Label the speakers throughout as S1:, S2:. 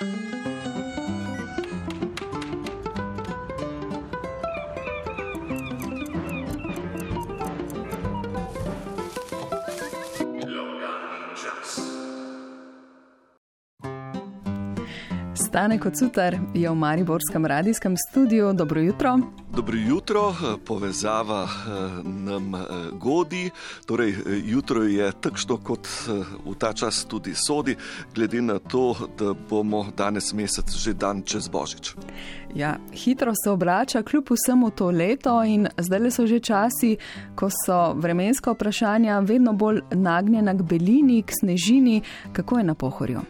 S1: Thank you. Stane kot sutar je v Mariborskem radijskem studiu. Dobro jutro.
S2: Dobro jutro, povezava eh, nam eh, godi. Torej, jutro je takšno, kot eh, v ta čas tudi sodi, glede na to, da bomo danes mesec že dan čez Božič.
S1: Ja, hitro se obrača, kljub vsemu to leto, in zdaj so že časi, ko so vremenska vprašanja vedno bolj nagnjena k belini, k snežini. Kako je na pohorju?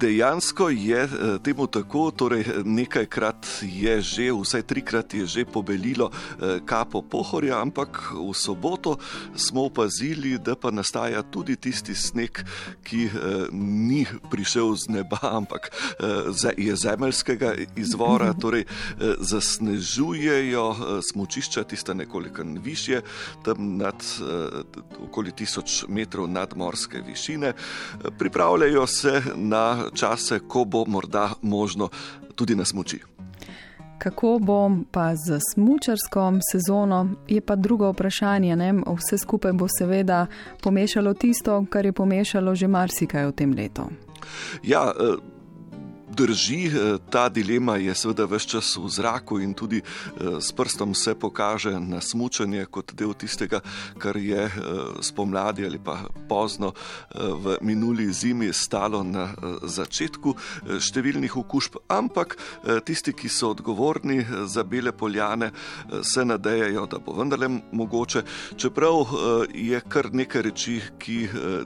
S2: Dejansko je temu tako, torej nekajkrat je že, vsaj trikrat je že pobelilo eh, kapo pohorja, ampak v soboto smo opazili, da pa nastaja tudi tisti sneg, ki eh, ni prišel z neba, ampak eh, je zemeljskega izvora, torej zasnežujejo smočišča, tiste nekoliko više, tam nad okoli tisoč metrov nadmorske višine. Pripravljajo se na čase, ko bo morda možno tudi na smoči.
S1: Kako bo pa z smučarsko sezono, je pa drugo vprašanje. Ne? Vse skupaj bo seveda pomešalo tisto, kar je pomešalo že marsikaj v tem letu.
S2: Ja, uh drži, eh, ta dilema je seveda vse čas v zraku in tudi eh, s prstom se pokaže na smučanje kot del tistega, kar je eh, spomladi ali pa pozno v minuli zimi stalo na začetku številnih okužb. Ampak tisti, ki so odgovorni za bele poljane, se nadejajo, da bo vendarle mogoče, čeprav je kar nekaj reči, ki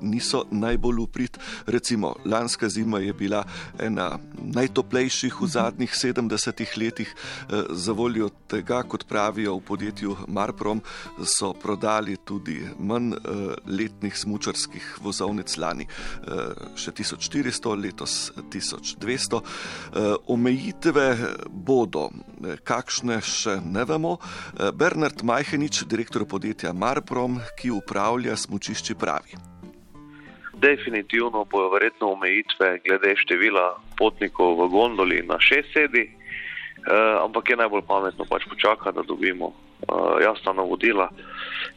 S2: niso najbolj uprit. Recimo, lanska zima je bila ena najtoplejših v zadnjih 70 letih. Eh, za voljo tega, kot pravijo v podjetju Marprom, so prodali tudi manj eh, letnih smučarskih vozovnic lani, eh, še 1400, letos 1200. Omejitve bodo, kakšne še ne vemo. Bernard Majhenič, direktor podjetja Marprom, ki upravlja smučišči, pravi.
S3: Definitivno bojo verjetno omejitve glede števila potnikov v gondoli na šest sedi, eh, ampak je najbolj pametno pač počakati, da dobimo eh, jasna navodila,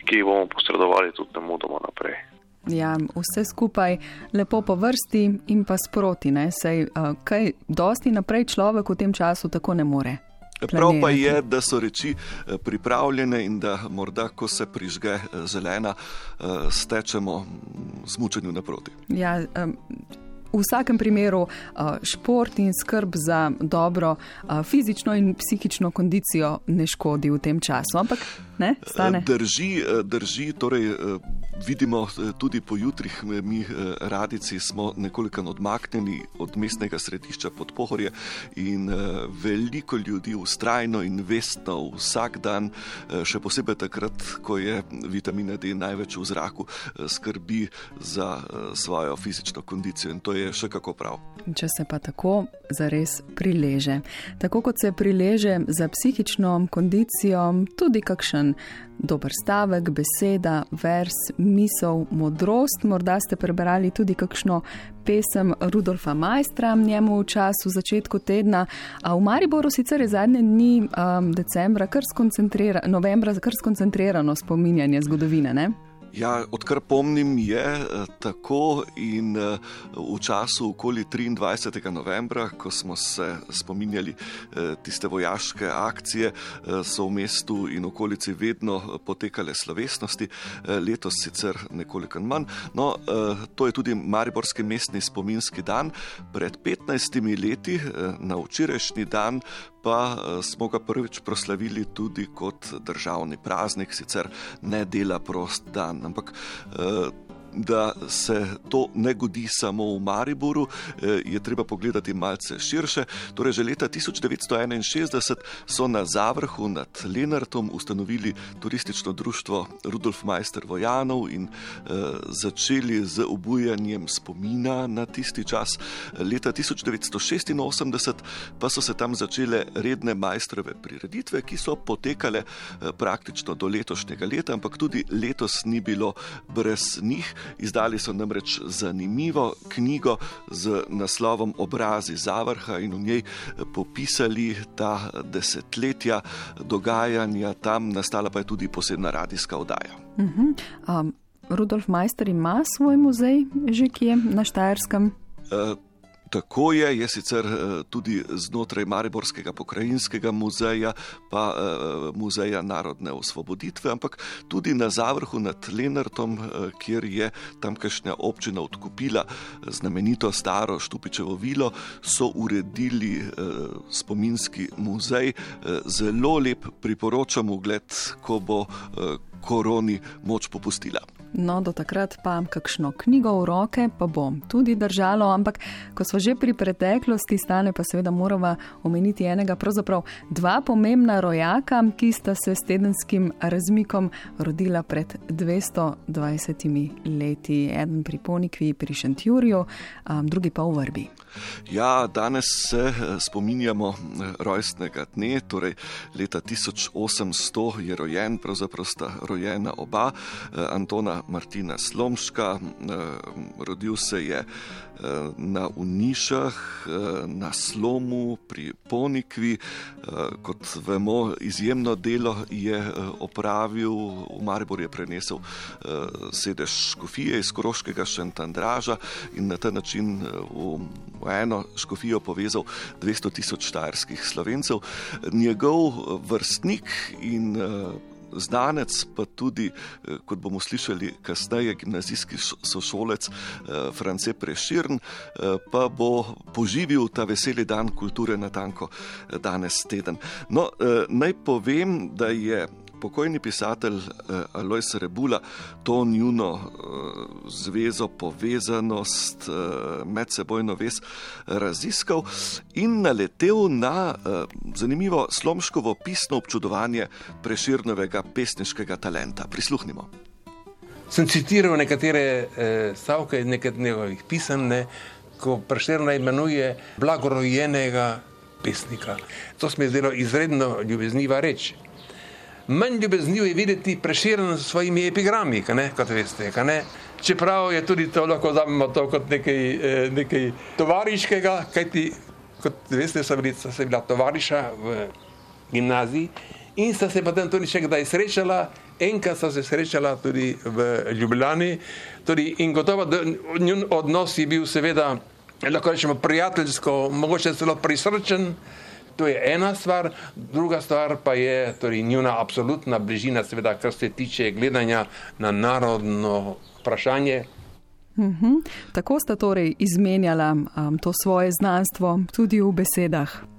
S3: ki jih bomo posredovali tudi nemudoma naprej.
S1: Ja, vse skupaj lepo po vrsti in pa sproti, ne? Sej, uh, kaj dosti naprej človek v tem času tako ne more.
S2: Prav pa je, da so reči eh, pripravljene in da morda, ko se prižge eh, zelena, eh, stečemo smučenju naproti.
S1: Ja, v vsakem primeru šport in skrb za dobro fizično in psihično kondicijo ne škodi v tem času. Ampak ne, stane.
S2: Drži, drži torej vidimo tudi po jutrih, mi radici smo nekoliko odmaknjeni od mestnega središča pod pohorje in veliko ljudi ustrajno in vestno vsak dan, še posebej takrat, ko je vitamina D največ v zraku, skrbi za svojo fizično kondicijo in to je je še kako prav.
S1: Če se pa tako zares prileže. Tako kot se prileže za psihično kondicijo, tudi kakšen dober stavek, beseda, vers, misel, modrost. Morda ste prebrali tudi kakšno pesem Rudolfa Majstra njemu v času začetku tedna. A v Mariboru sicer je zadnje dni um, decembra, kar skoncentrirano, novembra, kar skoncentrirano spominjanje zgodovine. Ne?
S2: Ja, odkar pomnim, je eh, tako in eh, v času okoli 23. novembra, ko smo se spominjali eh, tiste vojaške akcije, so v mestu in okolici vedno potekale slovesnosti, letos sicer nekoliko manj. No, to je tudi Mariborski mestni spominski dan. Pred 15 leti, na včerajšnji dan, pa smo ga prvič proslavili tudi kot državni praznik, sicer ne dela prost dan ampak uh, da se to ne godi samo v Mariboru, eh, je treba pogledati malce širše. Torej, že leta 1961 so na Zavrhu nad Lenartom ustanovili turistično društvo Rudolf Meister Vojanov in eh, začeli z obujanjem spomina na tisti čas. Leta 1986 pa so se tam začele redne majstrove prireditve, ki so potekale eh, praktično do letošnjega leta, ampak tudi letos ni bilo brez njih. Izdali so namreč zanimivo knjigo z naslovom Obrazi Zavrha in v njej popisali ta desetletja dogajanja tam, nastala pa je tudi posebna radijska oddaja. Uh -huh.
S1: um, Rudolf Majster ima svoj muzej, že kje na Štajerskem? Uh,
S2: Tako je, je sicer eh, tudi znotraj Mariborskega pokrajinskega muzeja, pa eh, muzeja narodne osvoboditve, ampak tudi na zavrhu nad Lenartom, eh, kjer je tamkajšnja občina odkupila znamenito staro Štupičevo vilo, so uredili spominski muzej. Zelo lep priporočam ogled, ko bo koroni moč popustila.
S1: No, do takrat pa kakšno knjigo v roke pa bom tudi držalo, ampak ko smo že pri preteklosti, stane pa seveda moramo omeniti enega, pravzaprav dva pomembna rojaka, ki sta se s tedenskim razmikom rodila pred 220 leti. Eden pri Ponikvi, pri Šentjurju, drugi pa v Vrbi.
S2: Ja, danes se eh, spominjamo eh, rojstnega dne, torej leta 1800 je rojen, pravzaprav sta rojena oba, eh, Antona Martina Slomška. Rodil se je na Unišah, na Slomu, pri Ponikvi. Kot vemo, izjemno delo je opravil, v Maribor je prenesel sedež škofije iz Koroškega Šentandraža in na ta način v eno škofijo povezal 200 tisoč štajerskih slovencev. Njegov vrstnik in znanec, pa tudi, uh, kot bomo slišali kasneje, gimnazijski sošolec uh, France Preširn, uh, pa bo poživil ta veseli dan kulture na tanko danes teden. No, naj povem, da je pokojni pisatelj eh, Alois Rebula to njuno eh, zvezo, povezanost, eh, medsebojno vez raziskal in naletel na zanimivo slomškovo pisno občudovanje preširnovega pesniškega talenta. Prisluhnimo.
S4: Sem citiral nekatere stavke iz nekaterih pisem, ne, ko preširno imenuje blagorojenega pesnika. To se mi je zdelo izredno ljubezniva reč manj ljubezniv je videti preširen s svojimi epigrami, ne, kot veste. Čeprav je tudi to lahko zamemo to kot nekaj, eh, nekaj tovariškega, kajti, kot veste, so, bili, so se bila tovariša v gimnaziji in sta se potem tudi še kdaj srečala, enkrat sta se srečala tudi v Ljubljani. Tudi in gotovo, da njun odnos je bil seveda, lahko rečemo, prijateljsko, mogoče celo prisrčen. To je ena stvar, druga stvar pa je torej, njuna absolutna bližina, seveda, kar se tiče gledanja na narodno vprašanje.
S1: Uhum. Tako sta torej izmenjala um, to svoje znanstvo tudi v besedah.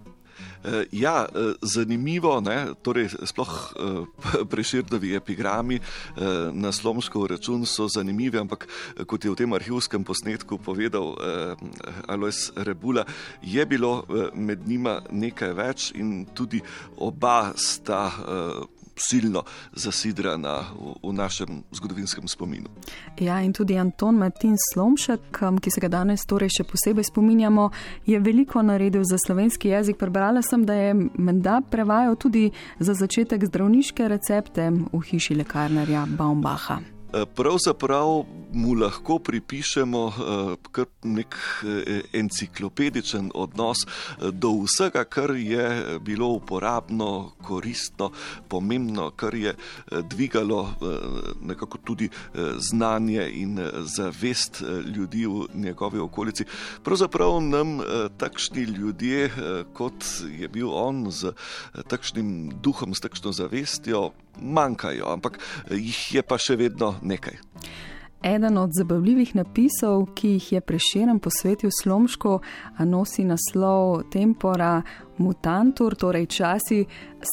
S2: Eh, ja, eh, zanimivo, ne? torej sploh eh, preširdovi epigrami na slomško račun so zanimivi, ampak kot je v tem arhivskem posnetku povedal Alois Rebula, je bilo med njima nekaj več in tudi oba sta silno zasidrana v, v našem zgodovinskem spominu.
S1: Ja, in tudi Anton Martin Slomšek, um, ki se ga danes torej še posebej spominjamo, je veliko naredil za slovenski jezik. Prebrala sem, da je menda prevajal tudi za začetek zdravniške recepte v hiši lekarnarja Baumbacha.
S2: Eh, pravzaprav mu lahko pripišemo eh, kar nek eh, enciklopedičen odnos do vsega, kar je bilo uporabno, koristno, pomembno, kar je dvigalo nekako tudi znanje in zavest ljudi v njegovi okolici. Pravzaprav nam takšni ljudje, kot je bil on, z takšnim duhom, s takšno zavestjo, manjkajo, ampak jih je pa še vedno nekaj.
S1: Eden od zabavljivih napisov, ki jih je preširen posvetil Slomško, nosi naslov Tempora Mutantur, torej časi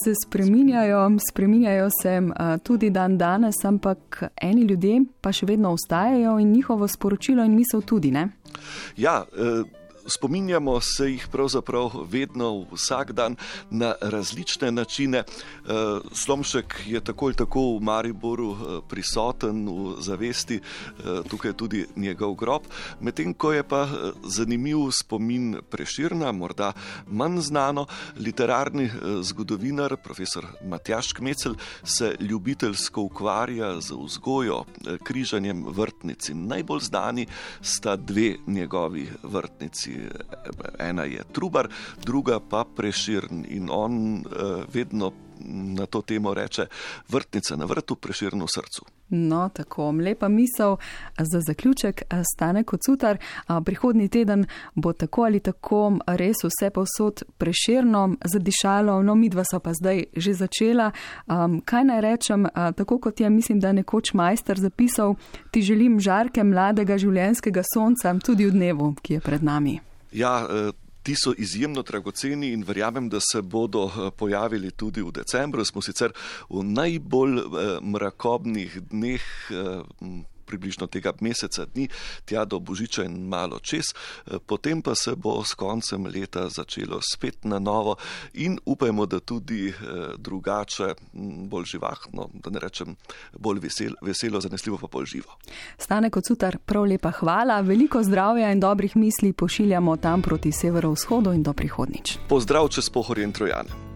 S1: se spreminjajo, spreminjajo se tudi dan danes, ampak eni ljudje pa še vedno ostajajo in njihovo sporočilo in misel tudi ne.
S2: Ja, eh spominjamo se jih pravzaprav vedno, vsak dan na različne načine. Eh, Slomšek je tako ali tako v Mariboru prisoten v zavesti, tukaj je tudi njegov grob. Medtem ko je pa zanimiv spomin Preširna, morda manj znano, literarni zgodovinar, profesor Matjaš Kmecel, se ljubiteljsko ukvarja z vzgojo, križanjem vrtnic. Najbolj znani sta dve njegovi vrtnici. Ena je Trubar, druga pa Preširn in on uh, vedno na to temo reče: vrtnica na vrtu, preširno v srcu.
S1: No, tako lepa misel za zaključek, stane kot sutar. Prihodni teden bo tako ali tako res vse povsod preširno zadišalo, no, midva so pa zdaj že začela. Kaj naj rečem, tako kot je, mislim, da nekoč majster zapisal, ti želim žarke mladega življenjskega sonca tudi v dnevu, ki je pred nami.
S2: Ja, e, Ti so izjemno dragoceni in verjamem, da se bodo eh, pojavili tudi v decembru. Smo sicer v najbolj eh, mrakobnih dneh eh, približno tega meseca dni, tja do Božiča in malo čez, eh, potem pa se bo s koncem leta začelo spet na novo in upajmo, da tudi eh, drugače, bolj živahno, da ne rečem bolj vesel, veselo, zanesljivo pa bolj živo.
S1: Stane kot sutar, prav lepa hvala, veliko zdravja in dobrih misli pošiljamo tam proti severovzhodu in do prihodnič.
S2: Pozdrav čez pohorje in trojane.